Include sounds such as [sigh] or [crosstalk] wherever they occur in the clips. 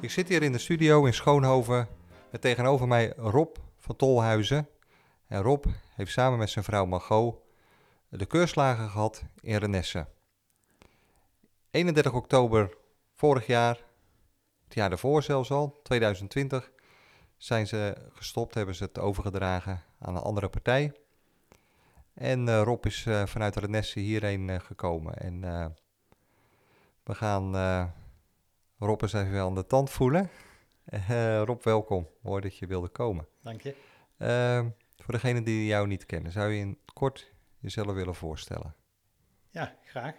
Ik zit hier in de studio in Schoonhoven met tegenover mij Rob van Tolhuizen. En Rob heeft samen met zijn vrouw Margot de keurslagen gehad in Renesse. 31 oktober vorig jaar, het jaar daarvoor zelfs al, 2020, zijn ze gestopt, hebben ze het overgedragen aan een andere partij. En uh, Rob is vanuit Renesse hierheen gekomen. En we gaan Rob eens even aan de tand voelen. Rob, welkom. Mooi dat je wilde komen. Dank je. Ehm, voor degenen die jou niet kennen, zou je in kort jezelf willen voorstellen? Ja, graag.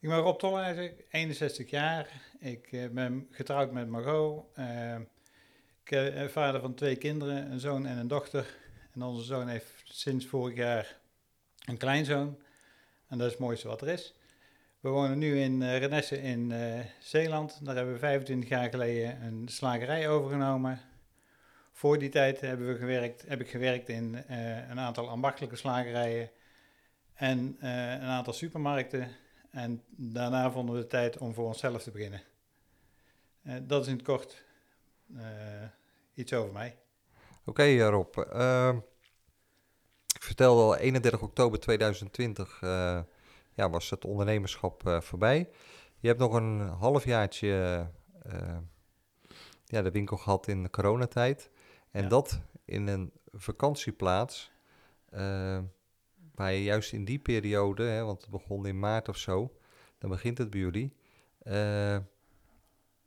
Ik ben Rob Tolhuizen, 61 jaar. Ik ben getrouwd met Margot. Ehm, ik ben vader van twee kinderen, een zoon en een dochter. En onze zoon heeft sinds vorig jaar een kleinzoon. En dat is het mooiste wat er is. We wonen nu in uh, Renesse in uh, Zeeland. Daar hebben we 25 jaar geleden een slagerij overgenomen. Voor die tijd hebben we gewerkt, heb ik gewerkt in uh, een aantal ambachtelijke slagerijen en een aantal supermarkten. En daarna vonden we de tijd om voor onszelf te beginnen. dat is in het kort iets over mij. Oké, okay, Rob. Ehm, ik vertelde al 31 oktober 2020 uh, ja, was het ondernemerschap uh, voorbij. Je hebt nog een halfjaartje uh, ja, de winkel gehad in de coronatijd. En ja. dat in een vakantieplaats. waar je juist in die periode, hè, want het begon in maart of zo, dan begint het bij jullie.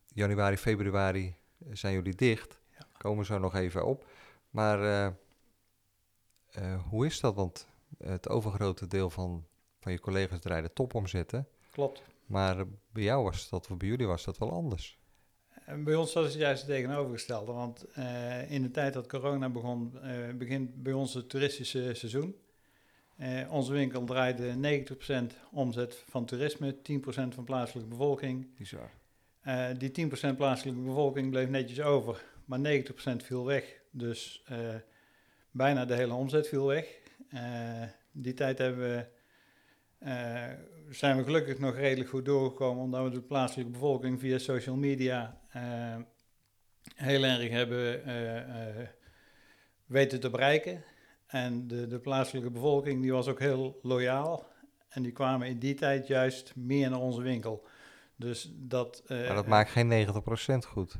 januari, februari zijn jullie dicht. Ja. Komen zo nog even op. Maar uh, hoe is dat? Want het overgrote deel van, van je collega's draaide topomzetten. Klopt. Maar bij jou was dat, of bij jullie was dat wel anders. En bij ons was het juist het tegenovergestelde. Want uh, in de tijd dat corona begon, uh, begint bij ons het toeristische seizoen. onze winkel draaide 90% omzet van toerisme, 10% van plaatselijke bevolking. Bizar. die 10% plaatselijke bevolking bleef netjes over, maar 90% viel weg. Dus bijna de hele omzet viel weg. Die tijd hebben we, uh, zijn we gelukkig nog redelijk goed doorgekomen, omdat we de plaatselijke bevolking via social media uh, heel erg hebben weten te bereiken. En de, de plaatselijke bevolking die was ook heel loyaal. En die kwamen in die tijd juist meer naar onze winkel. Dus dat, maar dat maakt geen 90% goed.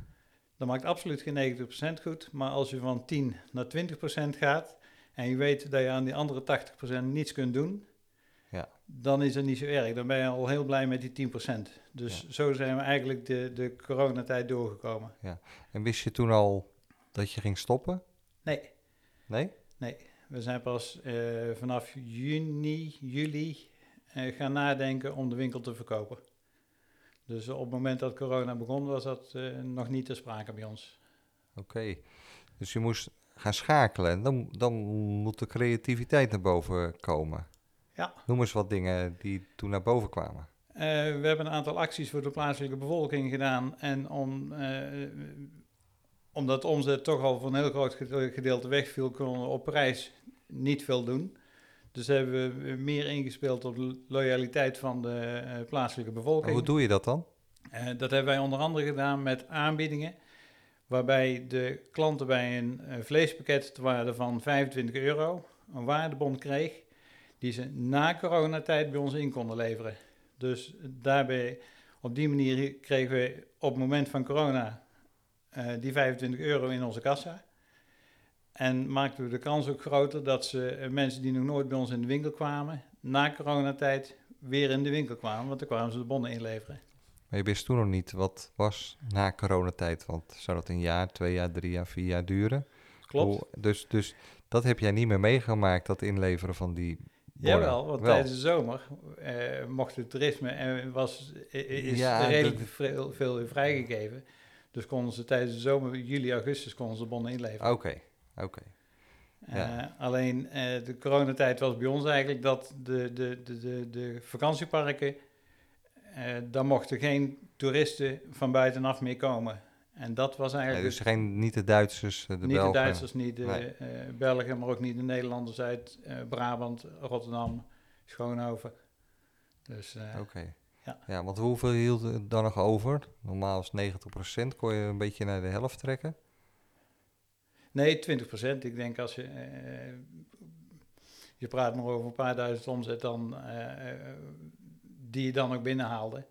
Dat maakt absoluut geen 90% goed. Maar als je van 10 naar 20% gaat en je weet dat je aan die andere 80% niets kunt doen, ja. dan is het niet zo erg. Dan ben je al heel blij met die 10%. Dus zo zijn we eigenlijk de, de coronatijd doorgekomen. Ja. En wist je toen al dat je ging stoppen? Nee. Nee? Nee. We zijn pas uh, vanaf juni, juli uh, gaan nadenken om de winkel te verkopen. Dus op het moment dat corona begon, was dat uh, nog niet te sprake bij ons. Oké, okay. dus je moest gaan schakelen. Dan, dan moet de creativiteit naar boven komen. Ja. Noem eens wat dingen die toen naar boven kwamen. Uh, we hebben een aantal acties voor de plaatselijke bevolking gedaan. En om, uh, omdat omzet toch al voor een heel groot gedeelte wegviel, konden we op prijs niet veel doen. Dus hebben we meer ingespeeld op de loyaliteit van de uh, plaatselijke bevolking. hoe doe je dat dan? Dat hebben wij onder andere gedaan met aanbiedingen, waarbij de klanten bij een vleespakket ter waarde van 25 euro een waardebon kreeg, die ze na coronatijd bij ons in konden leveren. Dus daarbij, op die manier kregen we op het moment van corona die 25 euro in onze kassa. En maakten we de kans ook groter dat ze eh, mensen die nog nooit bij ons in de winkel kwamen, na coronatijd weer in de winkel kwamen, want dan kwamen ze de bonnen inleveren. Maar je wist toen nog niet wat was na coronatijd, want zou dat een jaar, twee jaar, drie jaar, vier jaar duren? Klopt. dus, dus dat heb jij niet meer meegemaakt, dat inleveren van die Jawel, want Wel. tijdens de zomer eh, mocht het toerisme en was, is Ja, redelijk dat- veel, vrijgegeven. Dus konden ze tijdens de zomer, juli, augustus, konden ze bonnen inleveren. Oké, oké. ja. Eh, alleen eh, de coronatijd was bij ons eigenlijk dat de, de, de, de, de vakantieparken, daar mochten geen toeristen van buitenaf meer komen. En dat was eigenlijk dus geen, niet de Duitsers, de niet Belgen. de Duitsers, niet de Nee. eh, Belgen, maar ook niet de Nederlanders uit eh, Brabant, Rotterdam, Schoonhoven. Dus eh, Oké. Ja. Ja. want hoeveel hield er dan nog over? Normaal is 90%. Kon je een beetje naar de helft trekken? nee, 20% Ik denk als je, eh, je praat nog over een paar duizend omzet dan, eh, eh, die je dan ook binnenhaalde.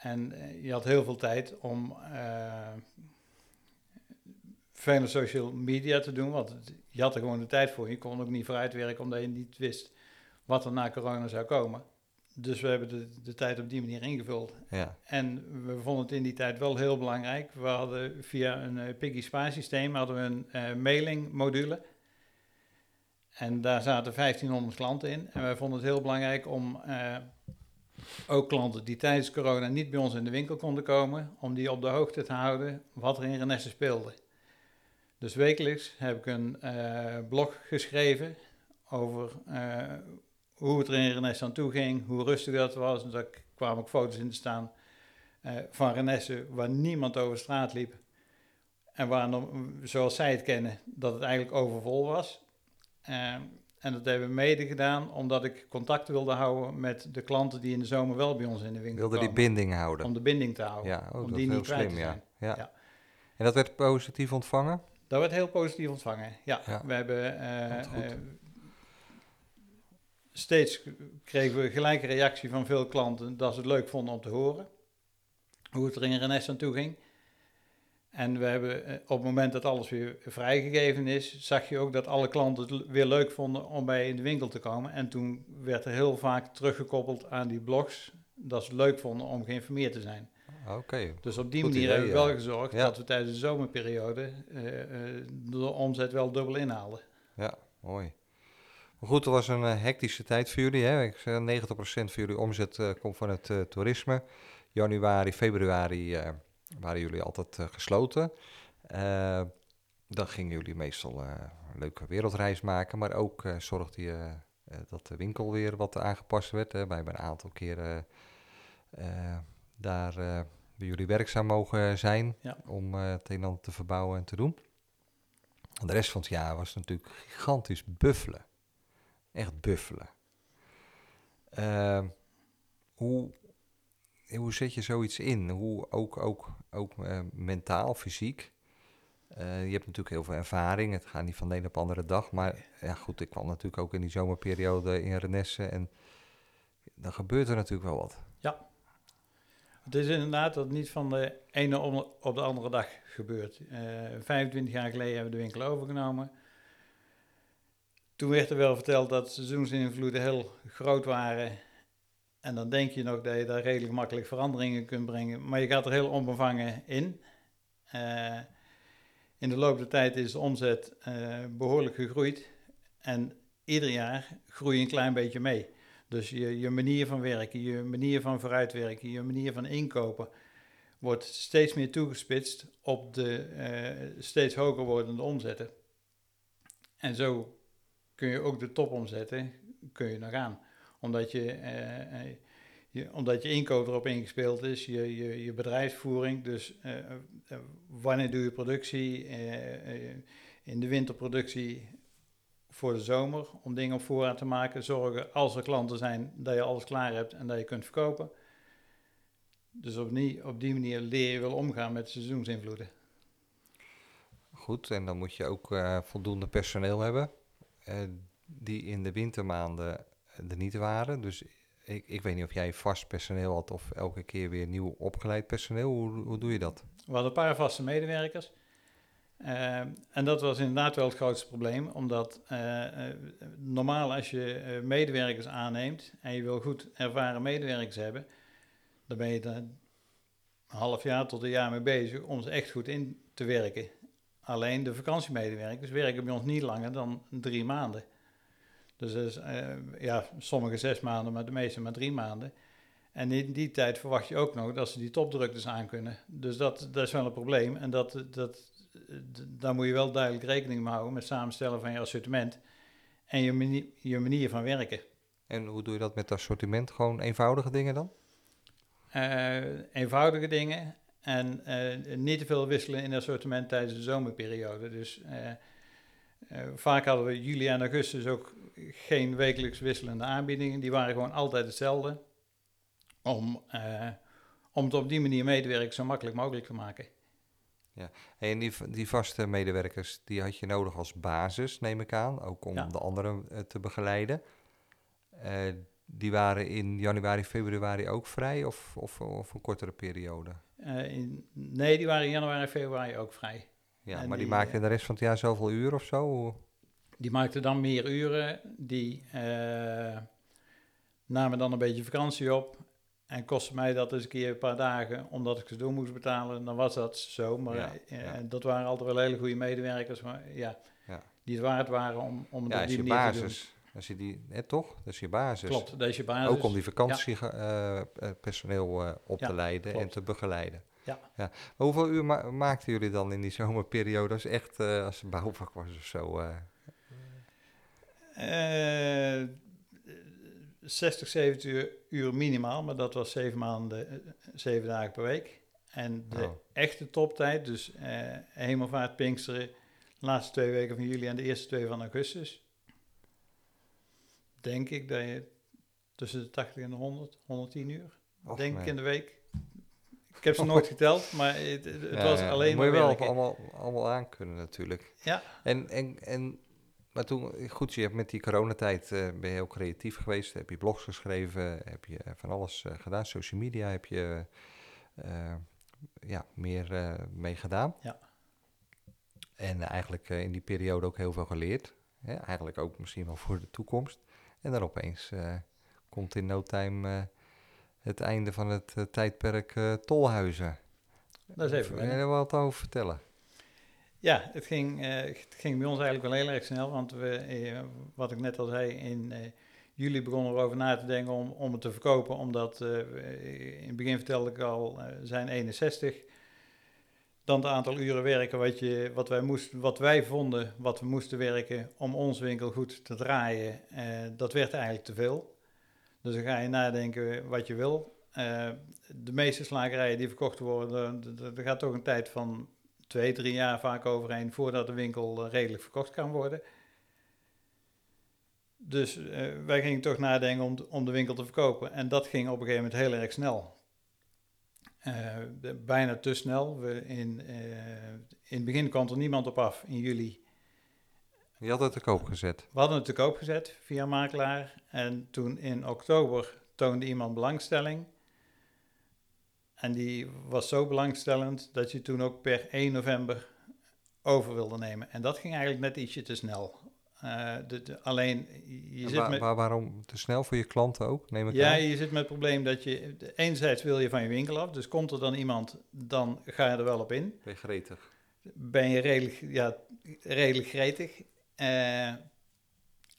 En eh, je had heel veel tijd om vele social media te doen, want je had er gewoon de tijd voor. Je kon ook niet vooruitwerken omdat je niet wist wat er na corona zou komen. Dus we hebben de, de tijd op die manier ingevuld. Ja. En we vonden het in die tijd wel heel belangrijk. We hadden via een uh, Piggy Spa systeem hadden we een eh, mailingmodule. En daar zaten 1500 klanten in. En wij vonden het heel belangrijk om ook klanten die tijdens corona niet bij ons in de winkel konden komen, om die op de hoogte te houden wat er in Renesse speelde. Dus wekelijks heb ik een eh, blog geschreven over eh, hoe het er in Renesse aan toe ging, hoe rustig dat was. Daar kwamen ook foto's in te staan eh, van Renesse waar niemand over straat liep. En waar, zoals zij het kennen, dat het eigenlijk overvol was. En dat hebben we mede gedaan omdat ik contact wilde houden met de klanten die in de zomer wel bij ons in de winkel Wilde die komen. binding houden. Om de binding te houden. ja, oh, om dat die niet kwijt slim, te zijn. ja. Ja. En dat werd positief ontvangen? Dat werd heel positief ontvangen. Ja, Ja. we hebben eh, eh, steeds kregen we gelijke reactie van veel klanten dat ze het leuk vonden om te horen hoe het er in Renesse aan toe ging. En we hebben eh, op het moment dat alles weer vrijgegeven is, zag je ook dat alle klanten het weer leuk vonden om bij in de winkel te komen. En toen werd er heel vaak teruggekoppeld aan die blogs dat ze het leuk vonden om geïnformeerd te zijn. Oké. Dus op die Goed manier idee, hebben we wel gezorgd Ja. dat we tijdens de zomerperiode eh, eh, de omzet wel dubbel inhaalden. Ja, mooi. Goed, het was een hectische tijd voor jullie. Hè? Ik zeg, 90% van jullie omzet komt van het toerisme. Januari, februari waren jullie altijd eh, gesloten. Eh, dan gingen jullie meestal eh, een leuke wereldreis maken. Maar ook eh, zorgde je eh, dat de winkel weer wat aangepast werd. Hè? Wij hebben een aantal keren eh, daar eh, bij jullie werkzaam mogen zijn. Ja. Om eh, het een en ander te verbouwen en te doen. De rest van het jaar was natuurlijk gigantisch buffelen. Echt buffelen. Hoe, hoe zet je zoiets in? Hoe, ook ook, ook eh, mentaal, fysiek? Eh, je hebt natuurlijk heel veel ervaring. Het gaat niet van de een op de andere dag. Maar ja, goed, ik kwam natuurlijk ook in die zomerperiode in Renesse. En dan gebeurt er natuurlijk wel wat. Het is inderdaad dat het niet van de ene op de andere dag gebeurt. Eh 25 jaar geleden hebben we de winkel overgenomen. Toen werd er wel verteld dat seizoensinvloeden heel groot waren. En dan denk je nog dat je daar redelijk makkelijk veranderingen kunt brengen. Maar je gaat er heel onbevangen in. Eh, in de loop der tijd is de omzet eh, behoorlijk gegroeid. En ieder jaar groei je een klein beetje mee. Dus je, je manier van werken, je manier van vooruitwerken, je manier van inkopen wordt steeds meer toegespitst op de eh, steeds hoger wordende omzetten. En zo kun je ook de topomzetten kun je nog aan. Omdat je, eh, eh, je, omdat je inkoop erop ingespeeld is, je, je, je bedrijfsvoering. Dus eh, eh, wanneer doe je productie? Eh, eh, in de winterproductie voor de zomer om dingen op voorraad te maken. Zorgen als er klanten zijn dat je alles klaar hebt en dat je kunt verkopen. Dus op die, op die manier leer je wel omgaan met seizoensinvloeden. Goed, en dan moet je ook voldoende personeel hebben. die in de wintermaanden er niet waren. Dus ik, ik weet niet of jij vast personeel had of elke keer weer nieuw opgeleid personeel. Hoe, hoe doe je dat? We hadden een paar vaste medewerkers. Eh, en dat was inderdaad wel het grootste probleem, omdat eh, eh, normaal als je medewerkers aanneemt en je wil goed ervaren medewerkers hebben, dan ben je er een half jaar tot een jaar mee bezig om ze echt goed in te werken. Alleen de vakantiemedewerkers werken bij ons niet langer dan drie maanden. Dus is, eh, ja, sommige zes maanden, maar de meeste maar drie maanden. En in die tijd verwacht je ook nog dat ze die topdruktes aan kunnen. Dus dat, dat is wel een probleem. En dat, dat, daar moet je wel duidelijk rekening mee houden met samenstellen van je assortiment en je manier, je manier van werken. En hoe doe je dat met assortiment? Gewoon eenvoudige dingen dan? Uh, eenvoudige dingen en uh, niet te veel wisselen in assortiment tijdens de zomerperiode. Dus vaak hadden we juli en augustus ook geen wekelijks wisselende aanbiedingen. Die waren gewoon altijd hetzelfde. Om, om het op die manier werken zo makkelijk mogelijk te maken. Ja, en die, die vaste medewerkers, die had je nodig als basis, neem ik aan, ook om de anderen te begeleiden. Uh, die waren in januari, februari ook vrij of, of, of een kortere periode? Uh, in, nee, die waren in januari en februari ook vrij. Ja, maar die, die maakten de rest van het jaar zoveel uur of zo? Die maakten dan meer uren. Die uh, namen dan een beetje vakantie op. En kostte mij dat eens een keer een paar dagen, omdat ik ze door moest betalen. Dan was dat zo. Maar ja, ja. dat waren altijd wel hele goede medewerkers. Maar ja, ja. die het waard waren om, om het op die manier basis. te doen. Als je die, hè, toch? Dat is je basis. Klopt, dat is je basis. Ook om die vakantiepersoneel ja. uh, op ja, te leiden klopt. en te begeleiden. Ja. ja. Maar hoeveel uur ma maakten jullie dan in die zomerperiode als echt uh, als het bouwvak was of zo? 60, 70 uur, uur, minimaal, maar dat was zeven maanden, zeven dagen per week. En de oh. echte toptijd, dus hemelvaart, Pinksteren, de laatste twee weken van juli en de eerste twee van augustus denk ik dat je tussen de 80 en de 100, 110 uur, Och, denk ik in de week. Ik heb ze nooit geteld, maar het, het ja, was alleen maar Moet je wel allemaal, allemaal aan kunnen natuurlijk. Ja. En, en, en, maar toen, goed, je hebt met die coronatijd uh, ben je heel creatief geweest. Heb je blogs geschreven, heb je van alles uh, gedaan. Social media heb je uh, ja, meer mee gedaan. Ja. En eigenlijk in die periode ook heel veel geleerd. Hè? Eigenlijk ook misschien wel voor de toekomst. En dan opeens komt in no time het einde van het uh, tijdperk tolhuizen. Dat is even. Wil je er wat over vertellen? Ja, het ging, het ging bij ons eigenlijk wel heel erg snel. Want we, wat ik net al zei, in juli begonnen we erover na te denken om, om het te verkopen. Omdat, in het begin vertelde ik al, zijn 61 dan het aantal uren werken wat, je, wat, wij moesten, wat wij vonden wat we moesten werken om ons winkel goed te draaien, eh, dat werd eigenlijk te veel. Dus dan ga je nadenken wat je wil. Uh, de meeste slagerijen die verkocht worden, er gaat toch een tijd van twee, drie jaar vaak overheen voordat de winkel eh, redelijk verkocht kan worden. Dus uh, wij gingen toch nadenken om, de winkel te verkopen. En dat ging op een gegeven moment heel erg snel. Bijna te snel. We in, in het begin kwam er niemand op af in juli. Je had het te koop gezet? We hadden het te koop gezet via makelaar. En toen in oktober toonde iemand belangstelling. En die was zo belangstellend dat je toen ook per 1 november over wilde nemen. En dat ging eigenlijk net ietsje te snel. Uh, de, alleen, je zit met... waarom te snel voor je klanten ook, neem ik Ja, je zit met het probleem dat je... Enerzijds wil je van je winkel af, dus komt er dan iemand, dan ga je er wel op in. Ben je gretig? Ben je redelijk, ja, redelijk gretig. Uh,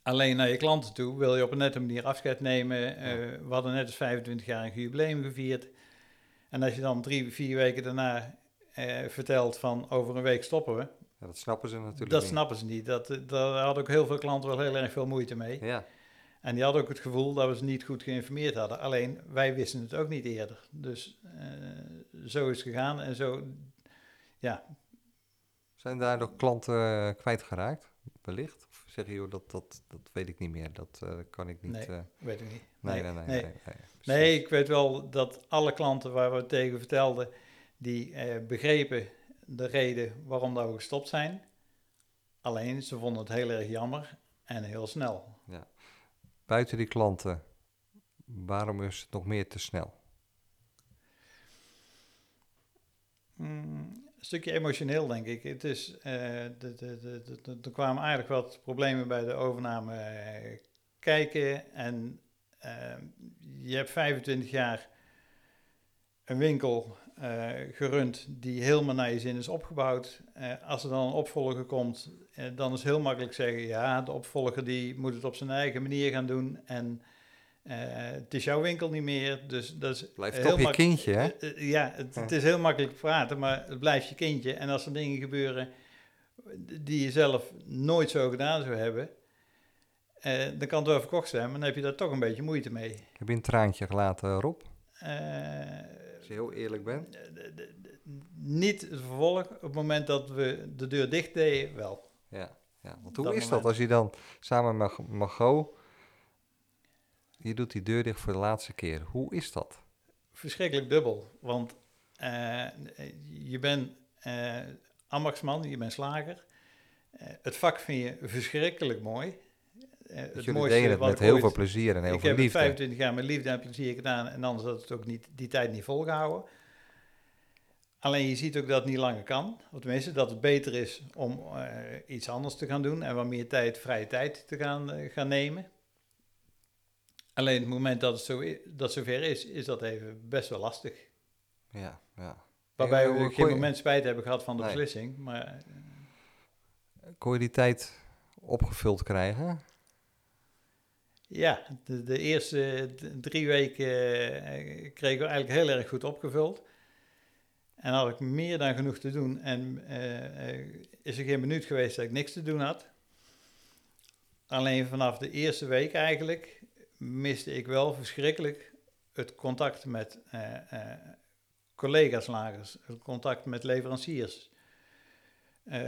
alleen naar je klanten toe wil je op een nette manier afscheid nemen. Uh, We hadden net eens 25-jarig jubileum gevierd. En als je dan drie, vier weken daarna vertelt van over een week stoppen we ja, dat snappen ze natuurlijk Dat snappen ze niet. Dat, daar hadden ook heel veel klanten wel heel erg veel moeite mee. Ja. En die hadden ook het gevoel dat we ze niet goed geïnformeerd hadden. Alleen, wij wisten het ook niet eerder. Dus uh, zo is het gegaan en zo, ja. Zijn daar nog klanten kwijtgeraakt, wellicht? Of zeg je, joh, dat, dat, dat weet ik niet meer, dat uh, kan ik niet... Nee, weet ik niet. Nee, nee, nee. Nee, nee, nee, nee ik weet wel dat alle klanten waar we tegen vertelden, die begrepen de reden waarom dat we gestopt zijn. Alleen ze vonden het heel erg jammer en heel snel. Ja. Buiten die klanten, waarom is het nog meer te snel? Mm, stukje emotioneel, denk ik. Het is, de, er kwamen eigenlijk wat problemen bij de overname uh, kijken. En uh, je hebt 25 jaar een winkel gerund die helemaal naar je zin is opgebouwd. Als er dan een opvolger komt eh, dan is heel makkelijk zeggen, ja, de opvolger die moet het op zijn eigen manier gaan doen en eh, het is jouw winkel niet meer. Dus dat is Blijft toch je kindje, hè? eh, eh, ja, het, het is heel makkelijk praten, maar het blijft je kindje. En als er dingen gebeuren die je zelf nooit zo gedaan zou hebben, dan kan het wel verkocht zijn, maar dan heb je daar toch een beetje moeite mee. Heb je een traantje gelaten, Rob? Als je heel eerlijk bent. niet het vervolg. Op het moment dat we de deur dicht deden, wel. Ja, ja. Want hoe Dat is dat als je dan samen met Margot... Je doet die deur dicht voor de laatste keer. Hoe is dat? Verschrikkelijk dubbel. Want eh, je bent eh ambachtsman, je bent slager. Eh, het vak vind je verschrikkelijk mooi. Dus jullie deden het wat met ik heel ooit- veel plezier en heel ik veel heb het liefde. 25 jaar met liefde en plezier gedaan en anders had het ook niet, die tijd niet volgehouden. Alleen je ziet ook dat het niet langer kan. Of tenminste, dat het beter is om iets anders te gaan doen en wat meer tijd, vrije tijd te gaan, gaan nemen. Alleen het moment dat het zo dat zover is, is dat even best wel lastig. Ja, ja. Waarbij we hoe geen kon je- moment spijt hebben gehad van de Nee. beslissing. Maar eh, Kon je die tijd opgevuld krijgen? Ja, de, de eerste drie weken eh, kregen we eigenlijk heel erg goed opgevuld. En had ik meer dan genoeg te doen. En eh, eh, is er geen minuut geweest dat ik niks te doen had. Alleen vanaf de eerste week eigenlijk miste ik wel verschrikkelijk het contact met eh, eh, collega's lagers, het contact met leveranciers. Eh,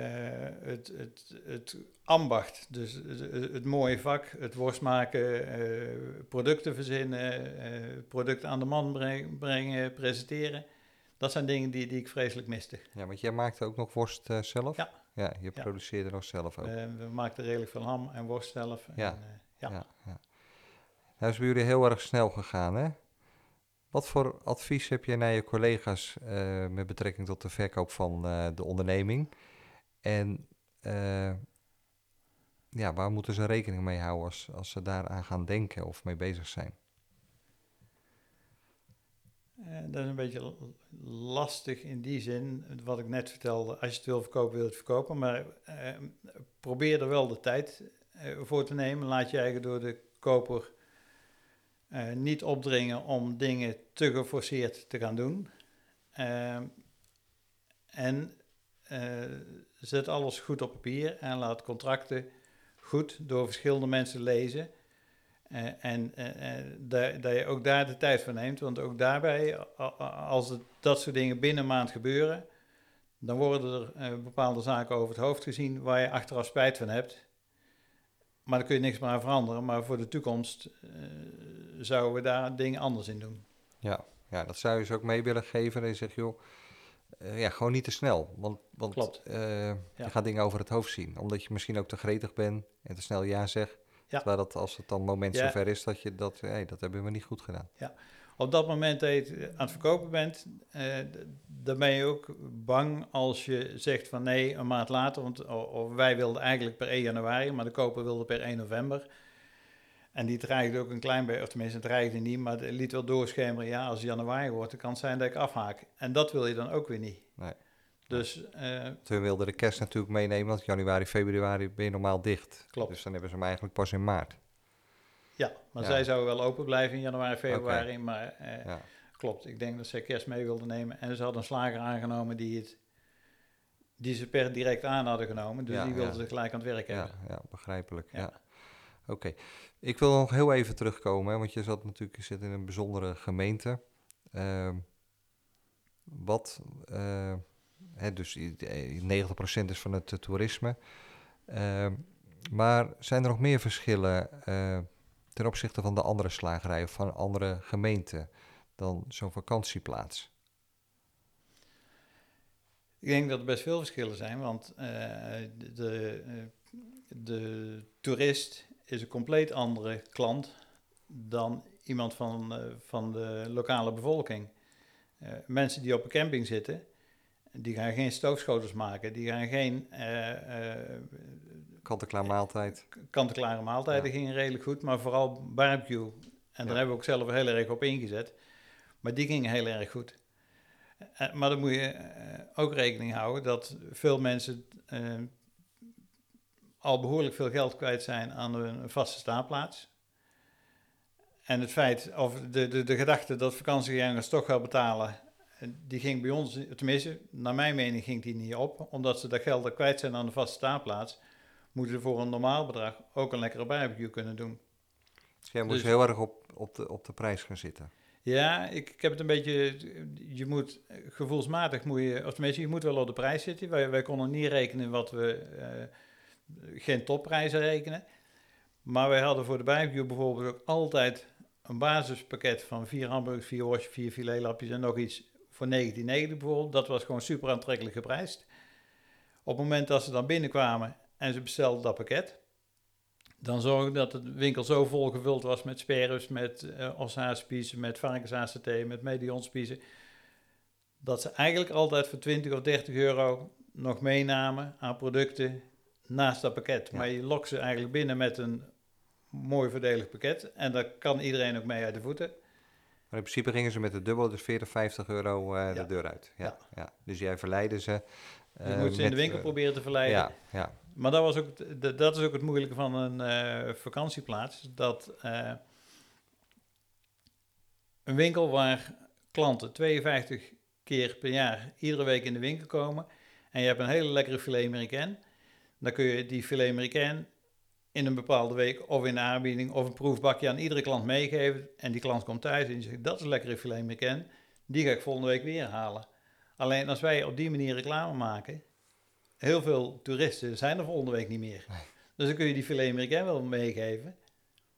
het, het, het ambacht, dus het, het mooie vak, het worst maken, producten verzinnen, eh, producten aan de man breng- brengen, presenteren. Dat zijn dingen die, die ik vreselijk miste. Ja, want jij maakte ook nog worst zelf? Ja. Ja, je Ja. produceerde nog zelf ook. We maakten redelijk veel ham en worst zelf. En, ja. ja. ja. Nou is bij jullie heel erg snel gegaan, hè? Wat voor advies heb je naar je collega's eh, met betrekking tot de verkoop van eh, de onderneming? En eh, ja, waar moeten ze rekening mee houden als, als ze daaraan gaan denken of mee bezig zijn? Dat is een beetje lastig in die zin, wat ik net vertelde. Als je het wil verkopen, wil je het verkopen. Maar probeer er wel de tijd voor te nemen. Laat je eigen door de koper eh, niet opdringen om dingen te geforceerd te gaan doen. Eh, en eh, zet alles goed op papier en laat contracten goed door verschillende mensen lezen. En eh, eh, da- dat je ook daar de tijd voor neemt. Want ook daarbij, als dat soort dingen binnen een maand gebeuren, dan worden er bepaalde zaken over het hoofd gezien waar je achteraf spijt van hebt. Maar daar kun je niks meer aan veranderen. Maar voor de toekomst eh, zouden we daar dingen anders in doen. Ja, ja dat zou je ze ook mee willen geven. Je zegt, joh, eh, ja, gewoon niet te snel. Want, want Klopt. eh, je gaat dingen over het hoofd zien. Omdat je misschien ook te gretig bent en te snel ja zegt. Ja. Terwijl dat als het dan moment Ja. zover is dat je dat, hey, dat hebben we niet goed gedaan. Op dat moment dat je aan het verkopen bent, dan ben je ook bang als je zegt van nee, een maand later. Want of wij wilden eigenlijk per 1 januari, maar de koper wilde per 1 november. En die dreigde ook een klein beetje, of tenminste het dreigde niet, maar het liet wel doorschemeren. Ja, als het januari wordt, dan kan het zijn dat ik afhaak. En dat wil je dan ook weer niet. Nee. Dus eh, Toen wilden de kerst natuurlijk meenemen, want januari, februari ben je normaal dicht. Klopt. Dus dan hebben ze hem eigenlijk pas in maart. ja, maar Ja. zij zouden wel open blijven in januari, februari. Maar eh, Ja. Klopt, ik denk dat zij kerst mee wilden nemen. En ze hadden een slager aangenomen die, het, die ze per direct aan hadden genomen. Dus Ja, die wilden ja. ze gelijk aan het werk Ja, hebben. ja begrijpelijk. Ja. Ja. Oké. Ik wil nog heel even terugkomen, hè, want je zat natuurlijk je zit in een bijzondere gemeente. Ehm, wat, eh, hè, dus i- eh, 90% is van het eh, toerisme. Ehm, maar zijn er nog meer verschillen eh, ten opzichte van de andere slagerijen of van andere gemeenten dan zo'n vakantieplaats? Ik denk dat er best veel verschillen zijn, want eh, de, de, eh, de toerist is een compleet andere klant dan iemand van, eh, van de lokale bevolking. Mensen die op een camping zitten, die gaan geen stoofschotels maken, die gaan geen Kant-en-klaar maaltijd. kant-en-klare maaltijden, Ja. gingen redelijk goed, maar vooral barbecue. En daar hebben we ook zelf heel erg op ingezet. Maar die gingen heel erg goed. Eh, maar dan moet je eh, ook rekening houden dat veel mensen eh, al behoorlijk veel geld kwijt zijn aan een vaste staanplaats. En het feit, of de, de, de gedachte dat vakantiegangers toch gaan betalen, die ging bij ons, tenminste, naar mijn mening ging die niet op. Omdat ze dat geld kwijt zijn aan de vaste staanplaats, moeten ze voor een normaal bedrag ook een lekkere barbecue kunnen doen. Dus jij moest Dus- heel erg op, op, de, op de prijs gaan zitten. Ja, ik, ik heb het een beetje. Je moet gevoelsmatig moet je, of tenminste, je moet wel op de prijs zitten. Wij, wij konden niet rekenen wat we. eh, geen topprijzen rekenen. Maar wij hadden voor de barbecue bijvoorbeeld ook altijd een basispakket van vier hamburgers, vier worstjes, vier filetlapjes en nog iets voor 19,90 bijvoorbeeld. Dat was gewoon super aantrekkelijk geprijsd. Op het moment dat ze dan binnenkwamen en ze bestelden dat pakket, dan zorgde dat de winkel zo vol gevuld was met sperus, met uh, oshaaspiezen, met varkensaasaté, met medionspiezen, dat ze eigenlijk altijd voor 20 of 30 euro nog meenamen aan producten naast dat pakket. Ja. Maar je lokt ze eigenlijk binnen met een mooi voordelig pakket en daar kan iedereen ook mee uit de voeten. Maar in principe gingen ze met de dubbele, dus 40, 50 euro eh, Ja. de deur uit. Ja, Ja. ja. Dus jij verleidde ze. Je eh, moet ze in de winkel eh, proberen te verleiden. Ja, ja. Maar dat, was ook, dat is ook het moeilijke van een eh, vakantieplaats. Dat een winkel waar klanten 52 keer per jaar iedere week in de winkel komen. En je hebt een hele lekkere filet américain. Dan kun je die filet américain in een bepaalde week of in de aanbieding of een proefbakje aan iedere klant meegeven. En die klant komt thuis en die zegt, dat is een lekkere filet américain. Die ga ik volgende week weer halen. Alleen als wij op die manier reclame maken, heel veel toeristen zijn er volgende week niet meer. Nee. Dus dan kun je die filet américain wel meegeven.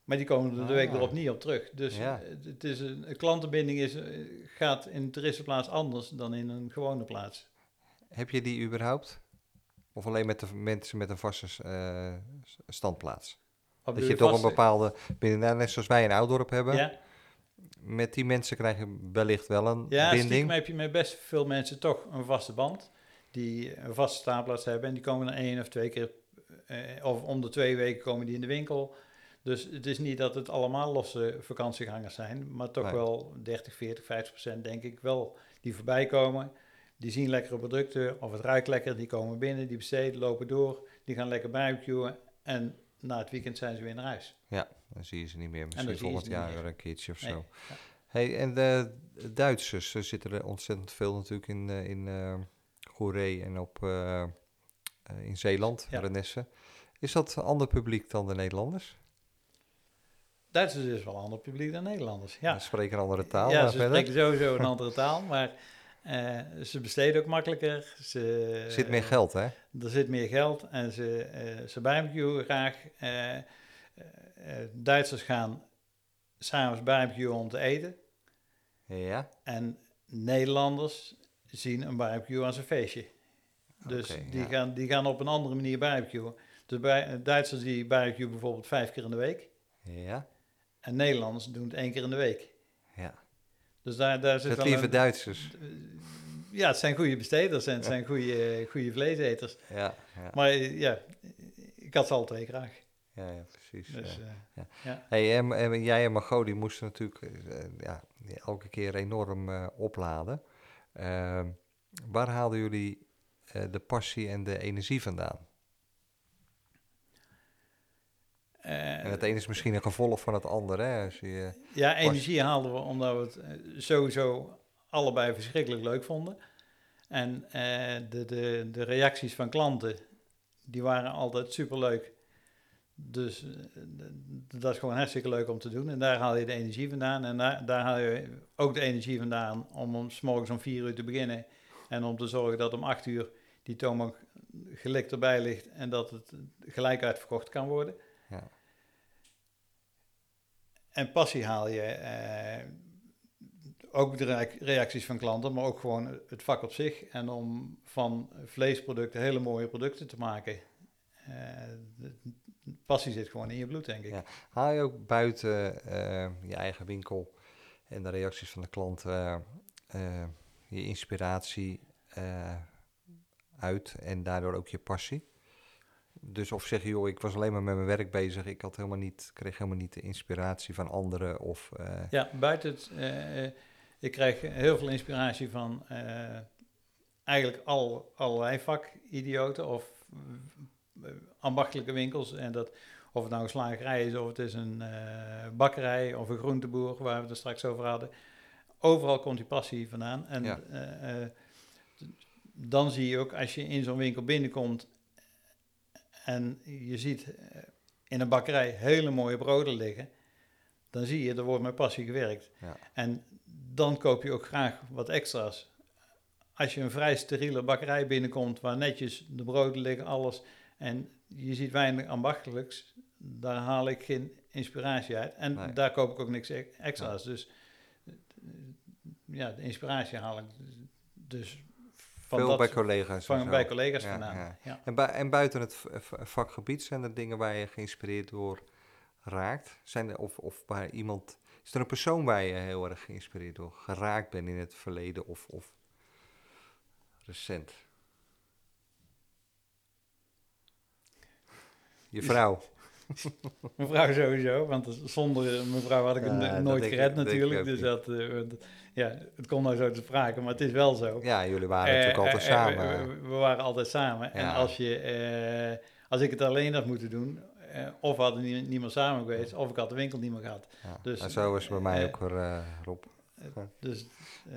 Maar die komen er de week Ah. erop niet op terug. Dus Ja. het is een, een klantenbinding is, eh, gaat in een toeristenplaats anders dan in een gewone plaats. Heb je die überhaupt? Of alleen met de mensen met een vaste eh, standplaats? Dat je toch een bepaalde, net zoals wij in Oudorp hebben, Ja, met die mensen krijg je wellicht wel een ja binding. heb je met best veel mensen toch een vaste band. Die een vaste staanplaats hebben. En die komen dan één of twee keer, eh, of om de twee weken komen die in de winkel. Dus het is niet dat het allemaal losse vakantiegangers zijn. Maar toch Nee. wel 30, 40, 50 procent denk ik wel die voorbij komen. Die zien lekkere producten of het ruikt lekker. Die komen binnen, die besteden, lopen door. Die gaan lekker barbecuen. En na het weekend zijn ze weer naar huis. Dan zie je ze niet meer, misschien volgend jaar weer een keertje of Nee, zo. ja. Hey, en de Duitsers, er zitten er ontzettend veel natuurlijk in, eh, in eh Goeree en op, eh, in Zeeland, Ja. Renesse. Is dat een ander publiek dan de Nederlanders? Duitsers is wel een ander publiek dan Nederlanders. Ja, Ze spreken een andere taal. ja ze verder? spreken sowieso een [laughs] andere taal. Maar ze besteden ook makkelijker. Ze, Er zit meer geld, hè? Er zit meer geld en ze, eh ze barbecuen graag. Eh, eh, eh, Duitsers gaan s'avonds barbecuen om te eten. Ja. En Nederlanders zien een barbecue als een feestje. Dus die, ja. gaan, die gaan op een andere manier barbecuen. Dus bij, Duitsers die barbecuen bijvoorbeeld vijf keer in de week. Ja. En Nederlanders doen het één keer in de week. Ja. Dus daar, daar zit wel lieve een- Duitsers. Ja, het zijn goede besteders en het zijn goede, goede vleeseters. Ja, ja, Maar eh, ja, ik had ze alle twee graag. ja, ja precies. Dus, ja. eh, Hey, en, en jij en Margot, die moesten natuurlijk eh, ja, elke keer enorm eh, opladen. Ehm, waar haalden jullie de passie en de energie vandaan? En het een is misschien een gevolg van het ander, hè? Als je, Ja, energie haalden we omdat we het sowieso allebei verschrikkelijk leuk vonden. En de, de, de reacties van klanten, die waren altijd superleuk. Dus eh, dat is gewoon hartstikke leuk om te doen. En daar haal je de energie vandaan. En daar, daar haal je ook de energie vandaan om, om 's morgens om vier uur te beginnen. En om te zorgen dat om acht uur die toonbank gelikt erbij ligt. En dat het gelijk uitverkocht kan worden. ja. En passie haal je eh, ook de rea- reacties van klanten, maar ook gewoon het vak op zich. En om van vleesproducten hele mooie producten te maken. Eh, passie zit gewoon in je bloed, denk ik. Ja. Haal je ook buiten eh, je eigen winkel en de reacties van de klant eh, eh, je inspiratie uit en daardoor ook je passie? Dus of zeg je, joh, ik was alleen maar met mijn werk bezig, ik had helemaal niet, kreeg helemaal niet de inspiratie van anderen of... Ja, buiten het. ik krijg heel veel inspiratie van eigenlijk al, allerlei vakidioten of ambachtelijke winkels. En dat, of het nou een slagerij is, of het is een eh, bakkerij of een groenteboer, waar we het er straks over hadden. Overal komt die passie vandaan. En Ja. eh, eh, dan zie je ook, als je in zo'n winkel binnenkomt en je ziet eh, in een bakkerij hele mooie broden liggen, dan zie je, er wordt met passie gewerkt. Ja. En dan koop je ook graag wat extra's. Als je een vrij steriele bakkerij binnenkomt, waar netjes de broden liggen, alles, en je ziet weinig ambachtelijks, daar haal ik geen inspiratie uit. En Nee. daar koop ik ook niks extra's. Dus eh, ja, de inspiratie haal ik dus van, Veel dat, bij collega's. van bij collega's Ja, vandaan. ja. Ja. En, en buiten het vakgebied zijn er dingen waar je geïnspireerd door raakt? Zijn er, of, of waar iemand... Is er een persoon waar je heel erg geïnspireerd door geraakt bent in het verleden of, of recent? Je vrouw. [laughs] Mevrouw sowieso, want zonder mevrouw had ik het dat nooit gered ik natuurlijk. Dus niet. dat, ja, het komt nou zo te sprake, maar het is wel zo. Ja, jullie waren Eh, natuurlijk altijd eh, eh, samen. we, we waren altijd samen. En als, je, als ik het alleen had moeten doen, of we hadden nie- niemand samen geweest, of ik had de winkel niet meer gehad. ja. dus, en zo is het bij mij ook weer, Rob. Dus,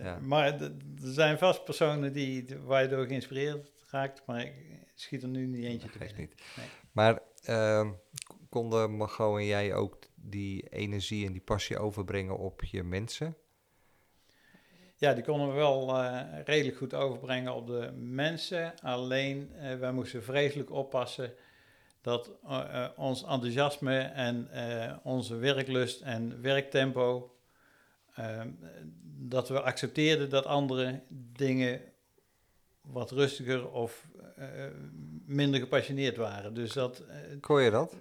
Ja. Maar er zijn vast personen die, waar je door geïnspireerd raakt, maar ik schiet er nu niet eentje Geeft binnen. niet. Nee. Maar ehm, konden Margot en jij ook die energie en die passie overbrengen op je mensen? Ja, die konden we wel eh, redelijk goed overbrengen op de mensen. Alleen, eh, wij moesten vreselijk oppassen dat eh, ons enthousiasme en onze werklust en werktempo, eh, dat we accepteerden dat andere dingen wat rustiger of minder gepassioneerd waren. Dus dat, eh, Kon je dat?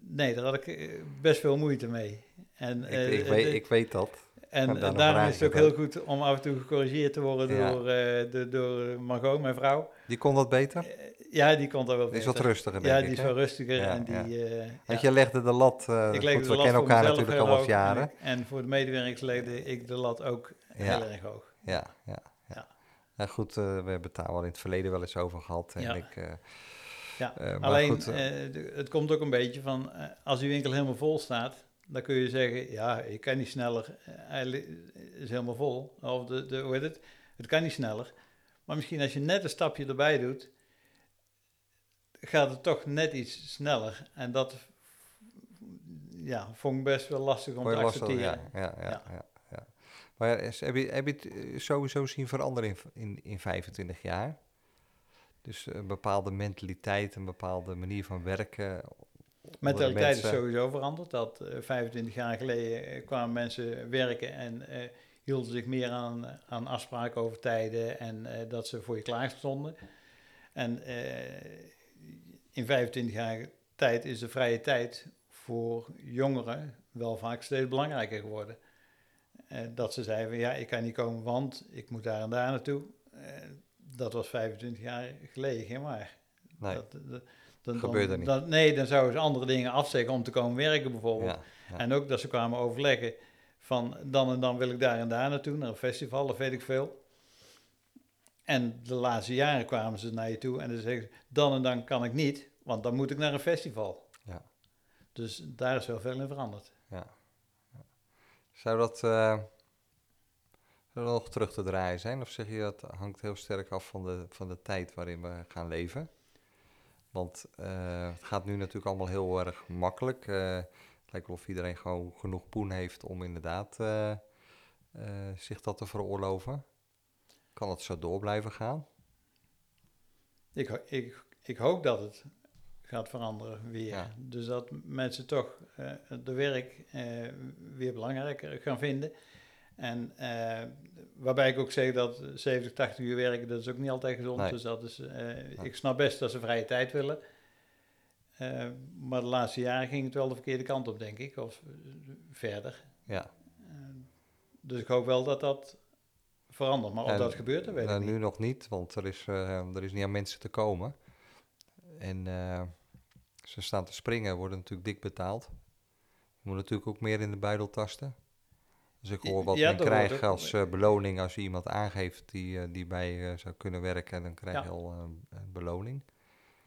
nee, daar had ik eh, best veel moeite mee. En, Ik, eh, ik, eh, weet, ik weet dat. en daarom is het ook heel goed om af en toe gecorrigeerd te worden Ja. door, eh, de, door Margot, mijn vrouw. Die kon dat beter? Eh, ja, die komt daar wel Die is beter. wat rustiger, Ja, ik. die is wel rustiger. Ja, en die, eh, Want ja. je legde de lat... eh, ik legde goed, de we lat kennen elkaar natuurlijk al wat jaren. En, voor de medewerkers legde ik de lat ook Ja. heel erg hoog. Ja, ja, ja. Ja. Nou goed, eh, we hebben het daar al in het verleden wel eens over gehad. En Ja. ik, eh, Ja. eh, Alleen, goed, het komt ook een beetje van, als die winkel helemaal vol staat, dan kun je zeggen, ja, ik kan niet sneller, hij is helemaal vol. Of de, de, hoe heet het? Het kan niet sneller. Maar misschien als je net een stapje erbij doet, gaat het toch net iets sneller. En dat ja, vond ik best wel lastig om te lastig? accepteren. Ja, ja, ja, Ja. Maar heb, je, heb je het eh, sowieso zien veranderen in, in, in 25 jaar? Dus een bepaalde mentaliteit, een bepaalde manier van werken. Mentaliteit is sowieso veranderd. Dat eh, 25 jaar geleden eh, kwamen mensen werken en eh, hielden zich meer aan, aan afspraken over tijden en eh, dat ze voor je klaar stonden. En eh, in 25 jaar tijd is de vrije tijd voor jongeren wel vaak steeds belangrijker geworden. Eh, dat ze zeiden, van, ja, ik kan niet komen, want ik moet daar en daar naartoe. Eh, dat was 25 jaar geleden geen waar. Nee, Dat, dat, dan, niet. dan- nee, dan zouden ze andere dingen afzeggen om te komen werken bijvoorbeeld. ja, ja. En ook dat ze kwamen overleggen van dan en dan wil ik daar en daar naartoe, naar een festival of weet ik veel. En de laatste jaren kwamen ze naar je toe en dan zeggen ze, dan en dan kan ik niet, want dan moet ik naar een festival. Ja. Dus daar is wel veel in veranderd. ja. Zou dat eh, zou dat nog terug te draaien zijn? Of zeg je dat hangt heel sterk af van de, van de tijd waarin we gaan leven? Want eh, het gaat nu natuurlijk allemaal heel erg makkelijk. Eh, het lijkt wel of iedereen gewoon genoeg poen heeft om inderdaad zich dat te veroorloven. Kan het zo door blijven gaan? Ik, ik, ik hoop dat het gaat veranderen weer. Ja. Dus dat mensen toch eh de werk eh, weer belangrijker gaan vinden. En eh, waarbij ik ook zeg dat 70, 80 uur werken, dat is ook niet altijd gezond. Nee. Dus dat is, ik snap best dat ze vrije tijd willen. Maar de laatste jaren ging het wel de verkeerde kant op, denk ik. Of verder. Ja. Dus ik hoop wel dat dat verandert. Maar of En, dat gebeurt, dat weet Nou, ik niet. nu nog niet, want er is, er is niet aan mensen te komen. En ze staan te springen, worden natuurlijk dik betaald. Je moet natuurlijk ook meer in de buidel tasten. Dus ik hoor wat Ja, men krijgt als eh, beloning als je iemand aangeeft die, eh, die bij je zou kunnen werken. Dan krijg je al eh, een beloning.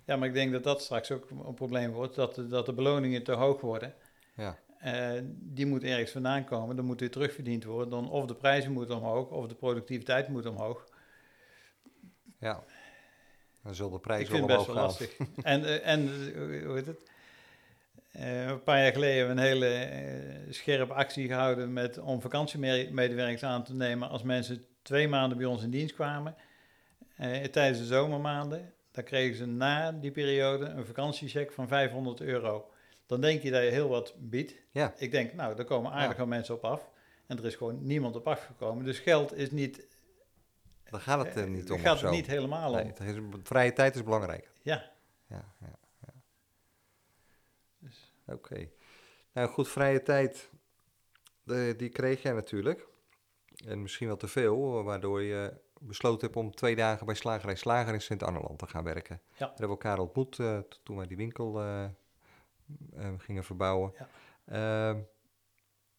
Ja, maar ik denk dat dat straks ook een probleem wordt, dat de, dat de beloningen te hoog worden. Ja. Eh, die moet ergens vandaan komen, dan moet weer terugverdiend worden. Dan of de prijzen moeten omhoog, of de productiviteit moet omhoog. Ja. Dan zullen de Ik prijzen vind het allemaal best wel gaan. lastig. en eh, en eh, hoe heet het? Eh, een paar jaar geleden hebben we een hele eh, scherpe actie gehouden met, om vakantiemedewerkers aan te nemen als mensen twee maanden bij ons in dienst kwamen. tijdens de zomermaanden, dan kregen ze na die periode een vakantiecheck van 500 euro. Dan denk je dat je heel wat biedt. Ja. Ik denk, nou, daar komen aardig Ja. mensen op af. En er is gewoon niemand op afgekomen. Dus geld is niet, Daar gaat het eh, er niet daar om gaat of het niet helemaal om. Nee, vrije tijd is belangrijk. Ja, Ja, ja, ja. Dus- Oké. Nou goed, vrije tijd, de, die kreeg jij natuurlijk. En misschien wel te veel, waardoor je besloten hebt om twee dagen bij Slagerij Slager in Sint-Anneland te gaan werken. Ja. Daar hebben we elkaar ontmoet eh, toen wij die winkel eh, eh, gingen verbouwen. Ja. Ehm,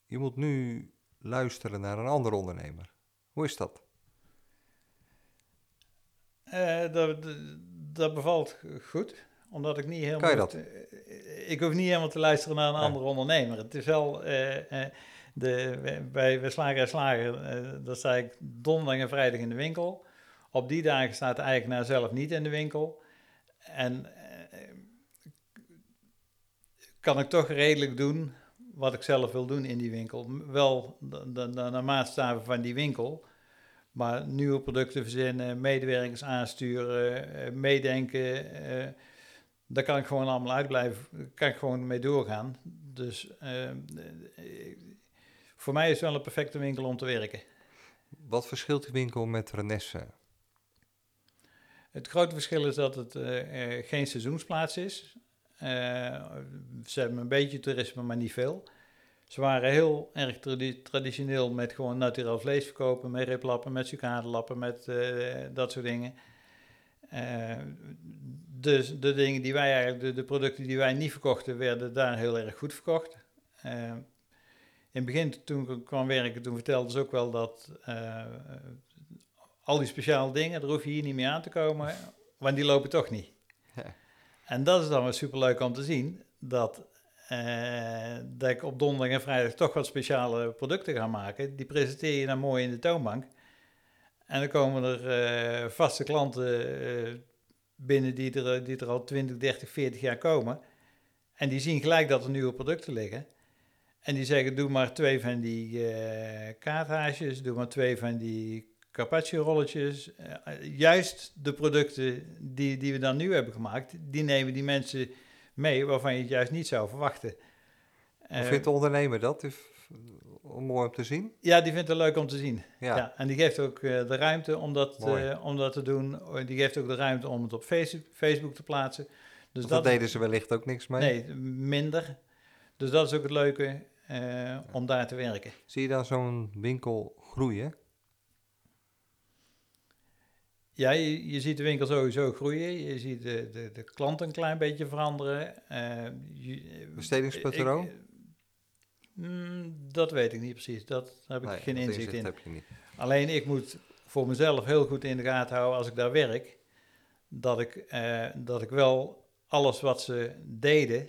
je moet nu luisteren naar een andere ondernemer. Hoe is dat? Eh, dat, dat- dat bevalt goed, omdat ik niet helemaal... Kan je dat? eh, ik hoef niet helemaal te luisteren naar een Ja. andere ondernemer. Het is wel... eh, de, bij bij Slager en Slager, eh daar sta ik donderdag en vrijdag in de winkel. Op die dagen staat de eigenaar zelf niet in de winkel. En kan ik toch redelijk doen wat ik zelf wil doen in die winkel. Wel de, de, de, de maatstaven van die winkel. Maar nieuwe producten verzinnen, medewerkers aansturen, eh, meedenken. eh, daar kan ik gewoon allemaal uitblijven. Daar kan ik gewoon mee doorgaan. Dus eh, voor mij is het wel een perfecte winkel om te werken. Wat verschilt die winkel met Renesse? Het grote verschil is dat het geen seizoensplaats is. Eh, ze hebben een beetje toerisme, maar niet veel. Ze waren heel erg tradi- traditioneel met gewoon natuurlijk vlees verkopen, met riplappen, met sucadelappen, met eh, dat soort dingen. Eh, dus de dingen die wij eigenlijk, de, de producten die wij niet verkochten, werden daar heel erg goed verkocht. Eh, in het begin, toen ik kwam werken, toen vertelden ze ook wel dat al die speciale dingen, daar hoef je hier niet mee aan te komen, want die lopen toch niet. Ja. En dat is dan wel superleuk om te zien, dat, dat ik op donderdag en vrijdag toch wat speciale producten ga maken. Die presenteer je dan mooi in de toonbank. En dan komen er eh, vaste klanten eh, binnen die er, die er al 20, 30, 40 jaar komen. En die zien gelijk dat er nieuwe producten liggen. En die zeggen, doe maar twee van die eh kaarthaasjes, doe maar twee van die carpaccio-rolletjes. Eh, juist de producten die, die we dan nu hebben gemaakt, die nemen die mensen mee waarvan je het juist niet zou verwachten. Hoe Eh, vindt de ondernemer dat? Is, om mooi om te zien? ja, die vindt het leuk om te zien. Ja. Ja. en die geeft ook eh, de ruimte om dat, eh, om dat te doen. Die geeft ook de ruimte om het op face- Facebook te plaatsen. Dus dat daar deden ze wellicht ook niks mee. Nee, minder. Dus dat is ook het leuke om daar te werken. Zie je dan zo'n winkel groeien? Ja, je, je ziet de winkel sowieso groeien. Je ziet de, de, de klant een klein beetje veranderen. Eh, je- Bestedingspatroon? ik- mm, dat weet ik niet precies. Dat heb ik Nee, geen inzicht in. heb je niet. Alleen ik moet voor mezelf heel goed in de gaten houden als ik daar werk. Dat ik, eh, dat ik wel alles wat ze deden,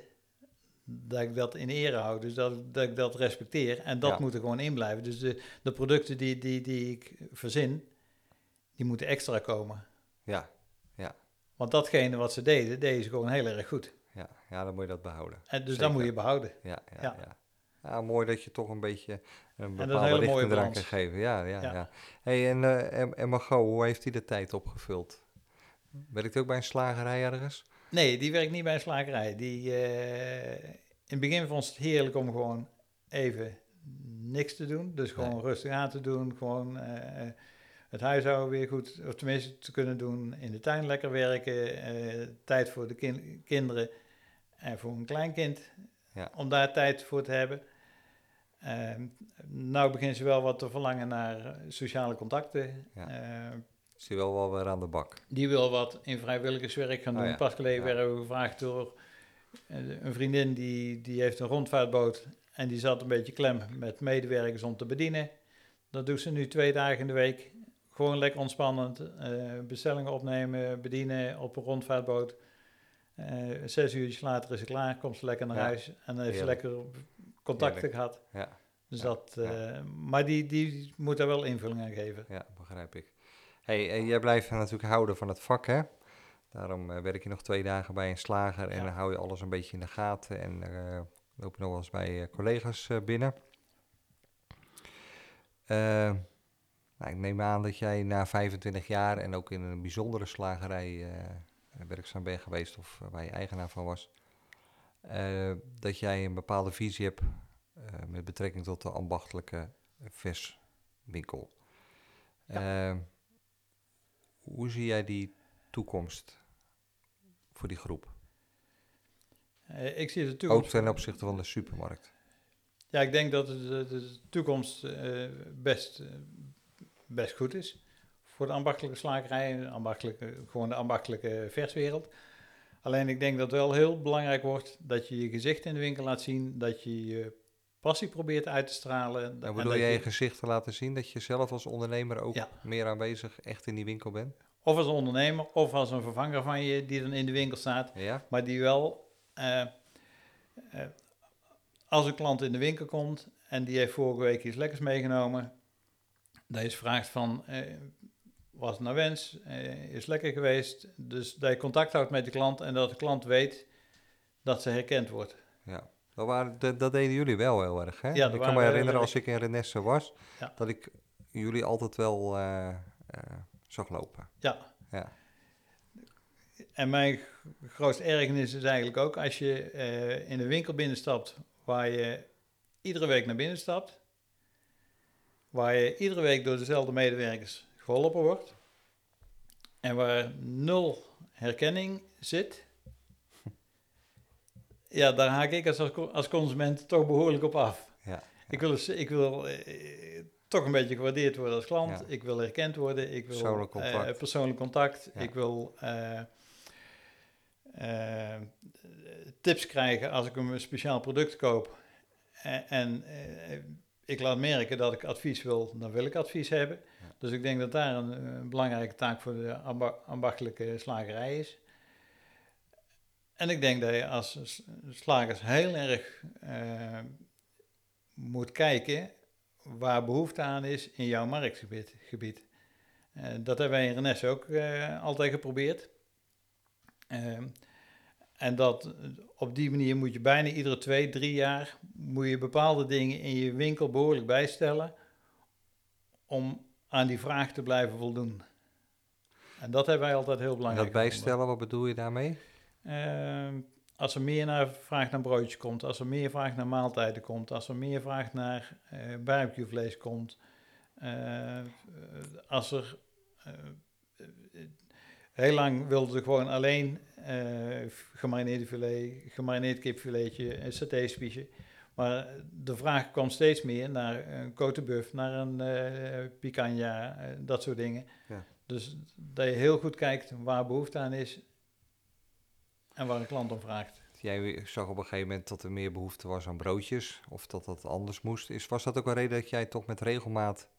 dat ik dat in ere hou. Dus dat, dat ik dat respecteer. En dat Ja. moet er gewoon in blijven. Dus de, de producten die, die, die ik verzin, die moeten extra komen. Ja, Want datgene wat ze deden, deden ze gewoon heel erg goed. ja, ja, dan moet je dat behouden. En dus Zeker. dat moet je behouden. Ja, ja, ja. Ja. ja. mooi dat je toch een beetje een een bepaalde mooie richting eraan kan geven. Ja, ja, ja. Ja. Hey, en, eh en, en Margot, hoe heeft hij de tijd opgevuld? Werkt hij ook bij een slagerij ergens? Nee, die werkt niet bij een slagerij. Die, eh, in het begin vond ze het heerlijk om gewoon even niks te doen. Dus gewoon Nee. rustig aan te doen. Gewoon eh, het huishouden weer goed, of tenminste te kunnen doen. In de tuin lekker werken. eh, tijd voor de kin- kinderen en voor een kleinkind. Ja. Om daar tijd voor te hebben. Ehm nou begint ze wel wat te verlangen naar sociale contacten. Ja. Eh, Is hij wel weer aan de bak? die wil wat in vrijwilligerswerk gaan Oh doen. ja, Pas geleden werden we gevraagd door eh, een vriendin die, die heeft een rondvaartboot. En die zat een beetje klem met medewerkers om te bedienen. Dat doet ze nu twee dagen in de week. Gewoon lekker ontspannend. eh, bestellingen opnemen, bedienen op een rondvaartboot. Eh, zes uurtjes later is ze klaar, komt ze lekker naar Ja. huis en dan heeft ze lekker contacten gehad. Ja, Dus Ja. dat, Ja. eh, Maar die, die moet daar wel invulling aan geven. ja, begrijp ik. Hey, en jij blijft natuurlijk houden van het vak, hè? Daarom werk je nog twee dagen bij een slager en Ja. dan hou je alles een beetje in de gaten en loop je nog wel eens bij collega's binnen. Nou, ik neem aan dat jij na 25 jaar en ook in een bijzondere slagerij eh, werkzaam bent geweest of waar je eigenaar van was, eh, dat jij een bepaalde visie hebt eh, met betrekking tot de ambachtelijke verswinkel. Hoe zie jij die toekomst voor die groep? Ik zie de Ook toekomst. ten opzichte van de supermarkt. Ja, ik denk dat de, de, toekomst best, best goed is voor de ambachtelijke slagerij, ambachtelijke, gewoon de ambachtelijke verswereld. Alleen ik denk dat het wel heel belangrijk wordt dat je je gezicht in de winkel laat zien, dat je je passie probeert uit te stralen. En Nou, bedoel jij je gezicht te laten zien dat je zelf als ondernemer ook Ja. meer aanwezig echt in die winkel bent? Of als ondernemer, of als een vervanger van je die dan in de winkel staat, Ja? maar die wel, eh, eh, als een klant in de winkel komt en die heeft vorige week iets lekkers meegenomen, dat je vraagt van, eh, was het naar wens, Eh, is lekker geweest, dus dat je contact houdt met de klant en dat de klant weet dat ze herkend wordt. Ja. Dat, waren, dat, dat deden jullie wel heel erg, hè? Ja, ik kan me herinneren als ik in Renesse was, Ja. dat ik jullie altijd wel eh, eh, zag lopen. Ja, Ja. en mijn grootste ergernis is eigenlijk ook als je eh, in een winkel binnenstapt waar je iedere week naar binnen stapt, waar je iedere week door dezelfde medewerkers geholpen wordt en waar nul herkenning zit. Ja, daar haak ik als, als consument toch behoorlijk op af. Ja. Ik wil, ik wil eh, toch een beetje gewaardeerd worden als klant. Ja. Ik wil herkend worden. Ik wil Persoonlijk eh, contact. persoonlijk contact. Ik wil eh, eh, tips krijgen als ik een speciaal product koop. En, en eh, ik laat merken dat ik advies wil, dan wil ik advies hebben. Ja. Dus ik denk dat daar een, een belangrijke taak voor de amba- ambachtelijke slagerij is. En ik denk dat je als slagers heel erg eh, moet kijken waar behoefte aan is in jouw marktgebied. gebied. Eh, dat hebben wij in Renesse ook eh, altijd geprobeerd. En dat eh, op die manier moet je bijna iedere twee, drie jaar moet je bepaalde dingen in je winkel behoorlijk bijstellen om aan die vraag te blijven voldoen. En dat hebben wij altijd heel En belangrijk dat bijstellen, wat bedoel je daarmee? Ehm, als er meer naar vraag naar broodjes komt, als er meer vraag naar maaltijden komt, als er meer vraag naar eh barbecuevlees komt, eh, als er eh, eh, heel lang wilden ze gewoon alleen eh gemarineerde filet, gemarineerd kipfiletje, een satéspiesje. Maar de vraag kwam steeds meer naar een cote buff, naar een eh picanha, eh, dat soort dingen. Ja. Dus dat je heel goed kijkt waar behoefte aan is en waar een klant om vraagt. Jij zag op een gegeven moment dat er meer behoefte was aan broodjes, of dat dat anders moest. Is, was dat ook een reden dat jij toch met regelmaat,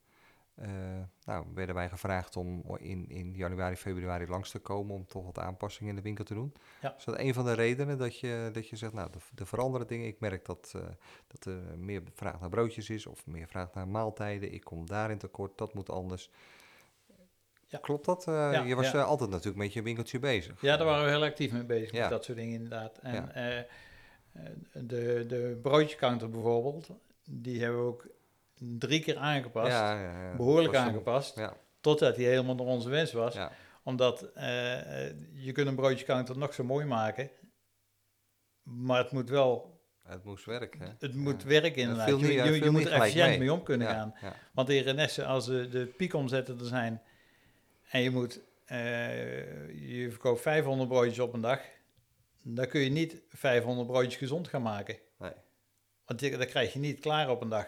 nou, werden wij gevraagd om in, in januari, februari langs te komen om toch wat aanpassingen in de winkel te doen? Ja. Is dat een van de redenen dat je, dat je zegt, nou, de, de veranderen dingen, ik merk dat, eh, dat er meer vraag naar broodjes is, of meer vraag naar maaltijden, ik kom daarin tekort, dat moet anders. Ja. Klopt dat? Eh, Ja, je was ja. eh, altijd natuurlijk met je winkeltje bezig. Ja, daar waren we heel actief mee bezig, Ja. met dat soort dingen inderdaad. En eh, eh, de, de broodjescounter bijvoorbeeld, die hebben we ook drie keer aangepast. Ja, ja, ja. behoorlijk aangepast, Ja, totdat hij helemaal naar onze wens was. Omdat eh, je kunt een broodjescounter nog zo mooi maken, maar het moet wel, Het moest werken. hè? het moet werken inderdaad. Je, moet er efficiënt mee. mee om kunnen gaan. Want in Renesse, als de, de piekomzetten er zijn en je moet, eh, je verkoopt 500 broodjes op een dag, dan kun je niet 500 broodjes gezond gaan maken. nee. Want die- dat krijg je niet klaar op een dag.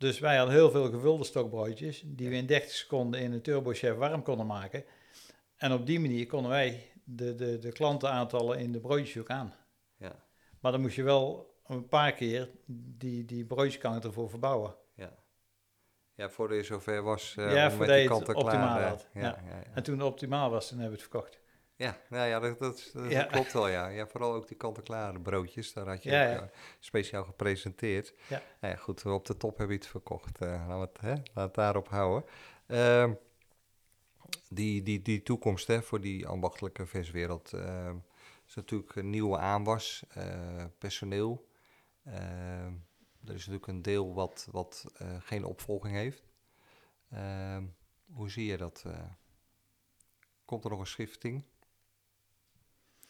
Dus wij hadden heel veel gevulde stokbroodjes, die we in 30 seconden in een turbochef warm konden maken. En op die manier konden wij de, de, de klantenaantallen in de broodjes ook aan. Ja, Maar dan moest je wel een paar keer die, die broodjescounter voor verbouwen. ja. Ja, voordat je zover was, eh Ja, om met die optimaal klaar... had. Ja, Ja. ja. ja. En toen het optimaal was, toen hebben we het verkocht. Ja, nou ja, dat, dat, dat Ja. klopt wel, ja. ja. Vooral ook die kant-en-klare broodjes, daar had je Ja, ook, ja. eh, speciaal gepresenteerd. Ja. Nou ja, goed, op de top heb je het verkocht. eh laten, we het, hè, het daarop houden. Ehm, die, die, die toekomst hè, voor die ambachtelijke verswereld ehm, is natuurlijk een nieuwe aanwas, eh, personeel. Ehm, er is natuurlijk een deel wat, wat eh, geen opvolging heeft. Hoe zie je dat? eh? komt er nog een schifting?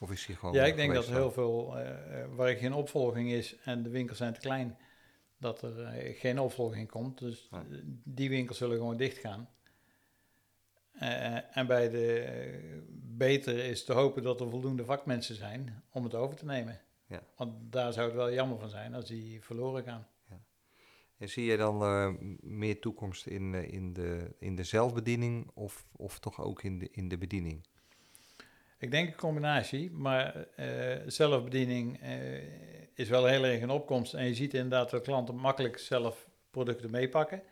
Of is gewoon Ja, eh, ik denk dat geweest er heel veel, eh, eh, waar geen opvolging is en de winkels zijn te klein, dat er eh, geen opvolging komt. Dus eh, die winkels zullen gewoon dicht gaan. Eh, en bij de eh, beter is te hopen dat er voldoende vakmensen zijn om het over te nemen. Ja. Want daar zou het wel jammer van zijn als die verloren gaan. En zie je dan eh, meer toekomst in, eh, in, de, in de zelfbediening of, of toch ook in de, in de bediening? Ik denk een combinatie, maar eh, zelfbediening eh, is wel heel erg in opkomst. En je ziet inderdaad dat klanten makkelijk zelf producten meepakken.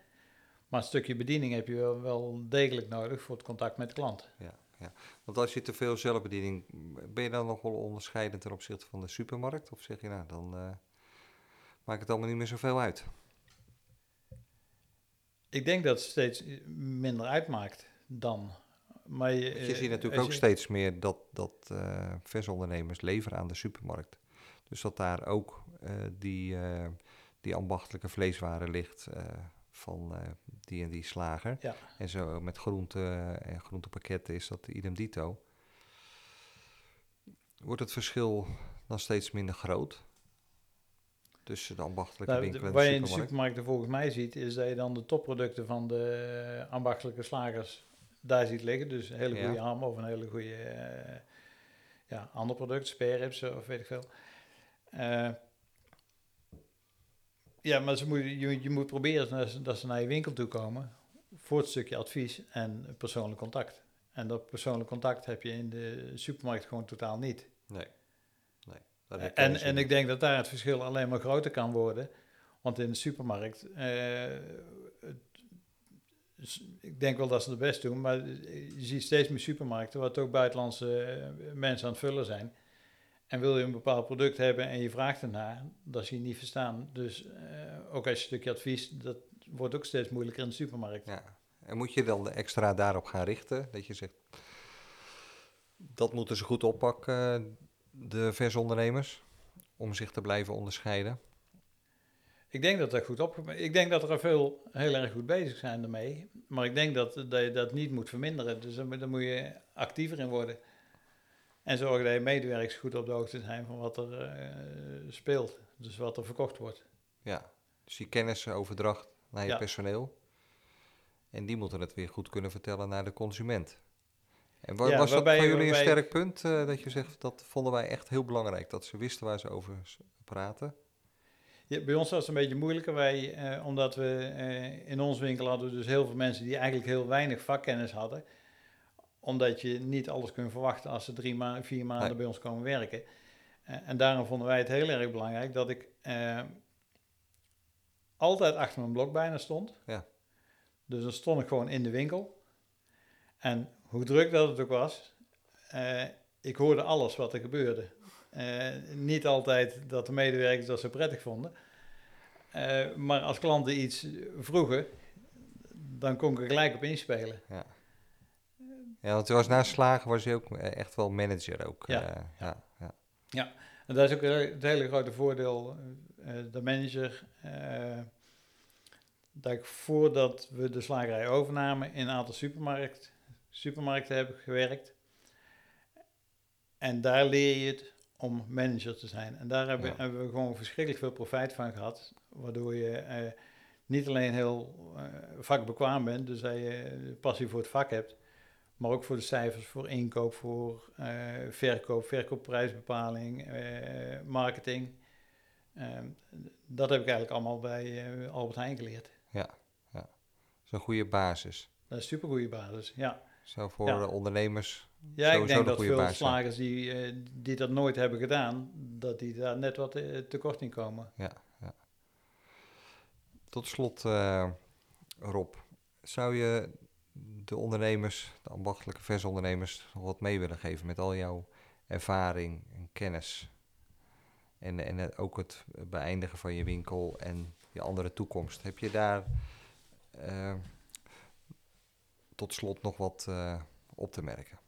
Maar een stukje bediening heb je wel, wel degelijk nodig voor het contact met de klant. Ja, ja. Want als je te veel zelfbediening, ben je dan nog wel onderscheidend ten opzichte van de supermarkt? Of zeg je nou, dan eh, maakt het allemaal niet meer zoveel uit? Ik denk dat het steeds minder uitmaakt dan. Maar je, je eh, ziet natuurlijk ook je- steeds meer dat, dat eh versondernemers leveren aan de supermarkt. Dus dat daar ook eh, die, die ambachtelijke vleeswaren ligt van die en die slager. Ja. En zo met groenten en groentepakketten is dat idem dito. Wordt het verschil dan steeds minder groot? Tussen de ambachtelijke Nou, winkel de- en wat de je in de supermarkt? supermarkten volgens mij ziet, is dat je dan de topproducten van de ambachtelijke slagers daar ziet liggen. Dus een hele Ja. goede ham of een hele goede eh, ja, ander product, spareribs of weet ik veel. Eh, ja, maar ze moet, je, je moet proberen dat ze, dat ze naar je winkel toe komen voor het stukje advies en persoonlijk contact. En dat persoonlijk contact heb je in de supermarkt gewoon totaal niet. Nee. nee En, en niet. ik denk dat daar het verschil alleen maar groter kan worden. Want in de supermarkt, eh, ik denk wel dat ze het best doen, maar je ziet steeds meer supermarkten waar ook buitenlandse eh, mensen aan het vullen zijn. En wil je een bepaald product hebben en je vraagt ernaar, dat zie je niet verstaan. Dus eh, ook als je een stukje advies, dat wordt ook steeds moeilijker in de supermarkt. Ja. En moet je dan extra daarop gaan richten? Dat je zegt, dat moeten ze goed oppakken, de versondernemers, om zich te blijven onderscheiden. Ik denk dat dat goed opgepakt Ik denk dat er veel heel erg goed bezig zijn daarmee. Maar ik denk dat, dat je dat niet moet verminderen. Dus daar, moet- je actiever in worden. En zorgen dat je medewerkers goed op de hoogte zijn van wat er eh, speelt. Dus wat er verkocht wordt. Ja, dus die kennisoverdracht naar je Ja. personeel. En die moeten het weer goed kunnen vertellen naar de consument. En Ja, was dat voor jullie een sterk punt? eh, dat je zegt, dat vonden wij echt heel belangrijk. Dat ze wisten waar ze over praten. Ja, bij ons was het een beetje moeilijker. Wij, eh, omdat we eh, in ons winkel hadden we dus heel veel mensen die eigenlijk heel weinig vakkennis hadden. Omdat je niet alles kunt verwachten als ze drie ma vier maanden Nee. bij ons komen werken. Eh, en daarom vonden wij het heel erg belangrijk dat ik eh, altijd achter mijn blok bijna stond. Ja. Dus dan stond ik gewoon in de winkel. En hoe druk dat het ook was, eh, ik hoorde alles wat er gebeurde. Eh, niet altijd dat de medewerkers dat zo prettig vonden. Eh, maar als klanten iets vroegen, dan kon ik er gelijk op inspelen. Ja. Ja, want was na slagen was je ook echt wel manager ook. Ja, eh, ja, ja. En dat is ook het hele grote voordeel, de manager, eh, dat ik voordat we de slagerij overnamen in een aantal supermarkt, supermarkten heb gewerkt. En daar leer je het om manager te zijn. En daar hebben, Ja. hebben we gewoon verschrikkelijk veel profijt van gehad. Waardoor je eh, niet alleen heel eh, vakbekwaam bent, dus dat je passie voor het vak hebt. Maar ook voor de cijfers, voor inkoop, voor eh, verkoop, verkoopprijsbepaling, marketing. Ehm, dat heb ik eigenlijk allemaal bij Albert Heijn geleerd. Dat is een goede basis. Dat is een supergoeie basis, ja. Zo voor Ja. ondernemers. Ja, ik denk de dat veel ja. slagers die, eh, die dat nooit hebben gedaan, dat die daar net wat eh, tekort in komen. Tot slot, eh, Rob, zou je de ondernemers, de ambachtelijke versondernemers, nog wat mee willen geven met al jouw ervaring en kennis? En, en ook het beëindigen van je winkel en je andere toekomst. Heb je daar tot slot nog wat eh, op te merken?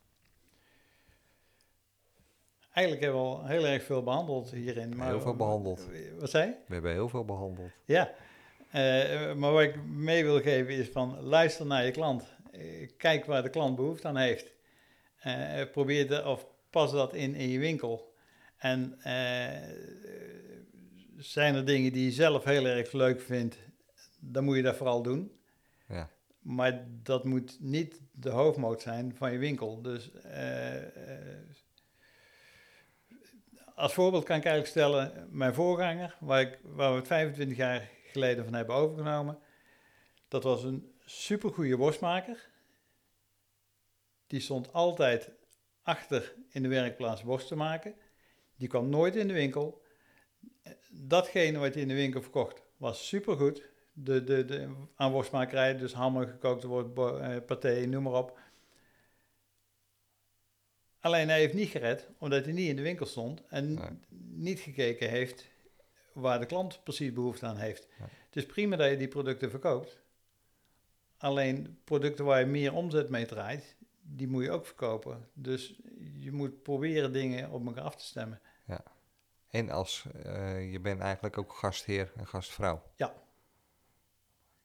Eigenlijk hebben we al heel erg veel behandeld hierin. Maar, Heel veel behandeld. Wat zei je? We hebben heel veel behandeld. Ja, Eh, maar wat ik mee wil geven is van luister naar je klant. Eh, kijk waar de klant behoefte aan heeft. Probeer de, of pas dat in in je winkel. En zijn er dingen die je zelf heel erg leuk vindt, dan moet je dat vooral doen. Maar dat moet niet de hoofdmoot zijn van je winkel. Dus eh, eh, als voorbeeld kan ik eigenlijk stellen, mijn voorganger, waar, ik, waar we het 25 jaar geleden van hebben overgenomen, dat was een supergoeie worstmaker. Die stond altijd achter in de werkplaats worst te maken. Die kwam nooit in de winkel. Datgene wat hij in de winkel verkocht was supergoed. De, de, de, aan worstmakerij, dus hammer, gekookte worst, bo- eh, paté, noem maar op. Alleen hij heeft niet gered, omdat hij niet in de winkel stond en Nee. niet gekeken heeft waar de klant precies behoefte aan heeft. Ja. Het is prima dat je die producten verkoopt. Alleen producten waar je meer omzet mee draait, die moet je ook verkopen. Dus je moet proberen dingen op elkaar af te stemmen. En als eh, je bent eigenlijk ook gastheer en gastvrouw. Ja.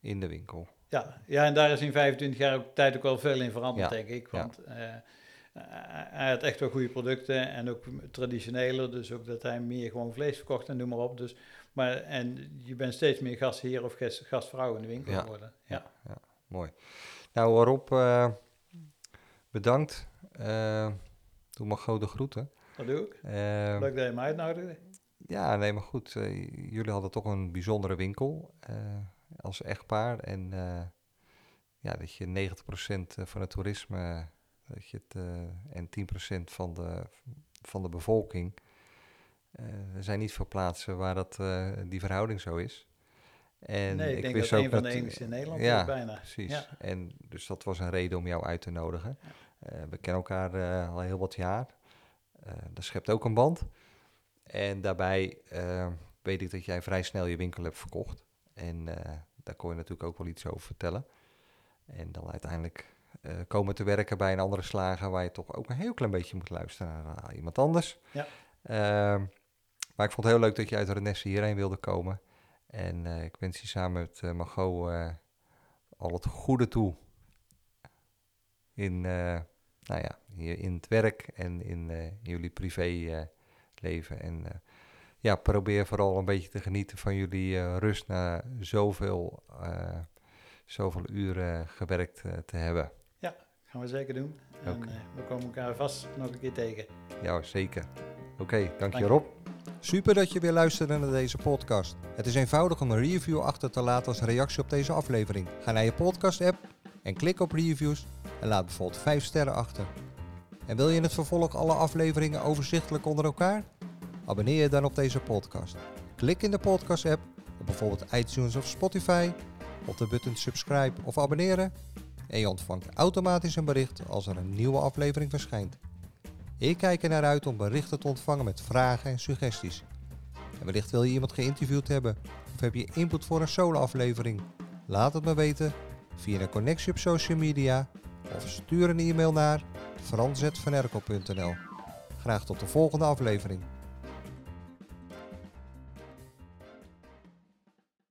In de winkel. Ja, ja, en daar is in 25 jaar ook tijd ook wel veel in veranderd, Ja, denk ik. ja. Want eh, hij hij had echt wel goede producten en ook traditioneler. Dus ook dat hij meer gewoon vlees verkocht en noem maar op. Dus, maar, en je bent steeds meer gastheer of gast, gastvrouw in de winkel Ja. geworden. Ja. Mooi. Nou, Rob, eh, bedankt. Eh doe maar grote groeten. dat doe ik. Eh, Leuk dat je me uitnodigde. ja, nee, maar goed. eh, jullie hadden toch een bijzondere winkel eh, als echtpaar. En eh, ja, dat je 90% van het toerisme dat je het, eh, en 10% van de, van de bevolking. eh, er zijn niet veel plaatsen waar dat, eh, die verhouding zo is. En nee, ik, denk wist dat ook een van de enigste in Nederland ja, is bijna. Precies. Ja. En dus dat was een reden om jou uit te nodigen. Eh, we kennen elkaar eh, al heel wat jaar. Eh dat schept ook een band. En daarbij eh, weet ik dat jij vrij snel je winkel hebt verkocht. En eh, daar kon je natuurlijk ook wel iets over vertellen. En dan uiteindelijk eh, komen te werken bij een andere slager... waar je toch ook een heel klein beetje moet luisteren naar eh, iemand anders. Ja. Ehm, maar ik vond het heel leuk dat je uit Renesse hierheen wilde komen. En ik wens je samen met Margot eh, al het goede toe in, nou ja, hier in het werk en in eh, jullie privéleven. leven en ja, probeer vooral een beetje te genieten van jullie eh, rust na zoveel, eh, zoveel uren gewerkt eh, te hebben. Gaan we zeker doen. En we komen elkaar vast nog een keer tegen. Ja, zeker. Oké, dank je Dank je. Rob. Super dat je weer luisterde naar deze podcast. Het is eenvoudig om een review achter te laten als reactie op deze aflevering. Ga naar je podcast-app en klik op reviews en laat bijvoorbeeld 5 sterren achter. En wil je in het vervolg alle afleveringen overzichtelijk onder elkaar? Abonneer je dan op deze podcast. Klik in de podcast-app op bijvoorbeeld iTunes of Spotify op de button subscribe of abonneren en je ontvangt automatisch een bericht als er een nieuwe aflevering verschijnt. Ik kijk er naar uit om berichten te ontvangen met vragen en suggesties. En wellicht wil je iemand geïnterviewd hebben of heb je input voor een solo-aflevering? Laat het me weten via een connectie op social media of stuur een e-mail naar franzetvanerkel.nl. Graag tot de volgende aflevering.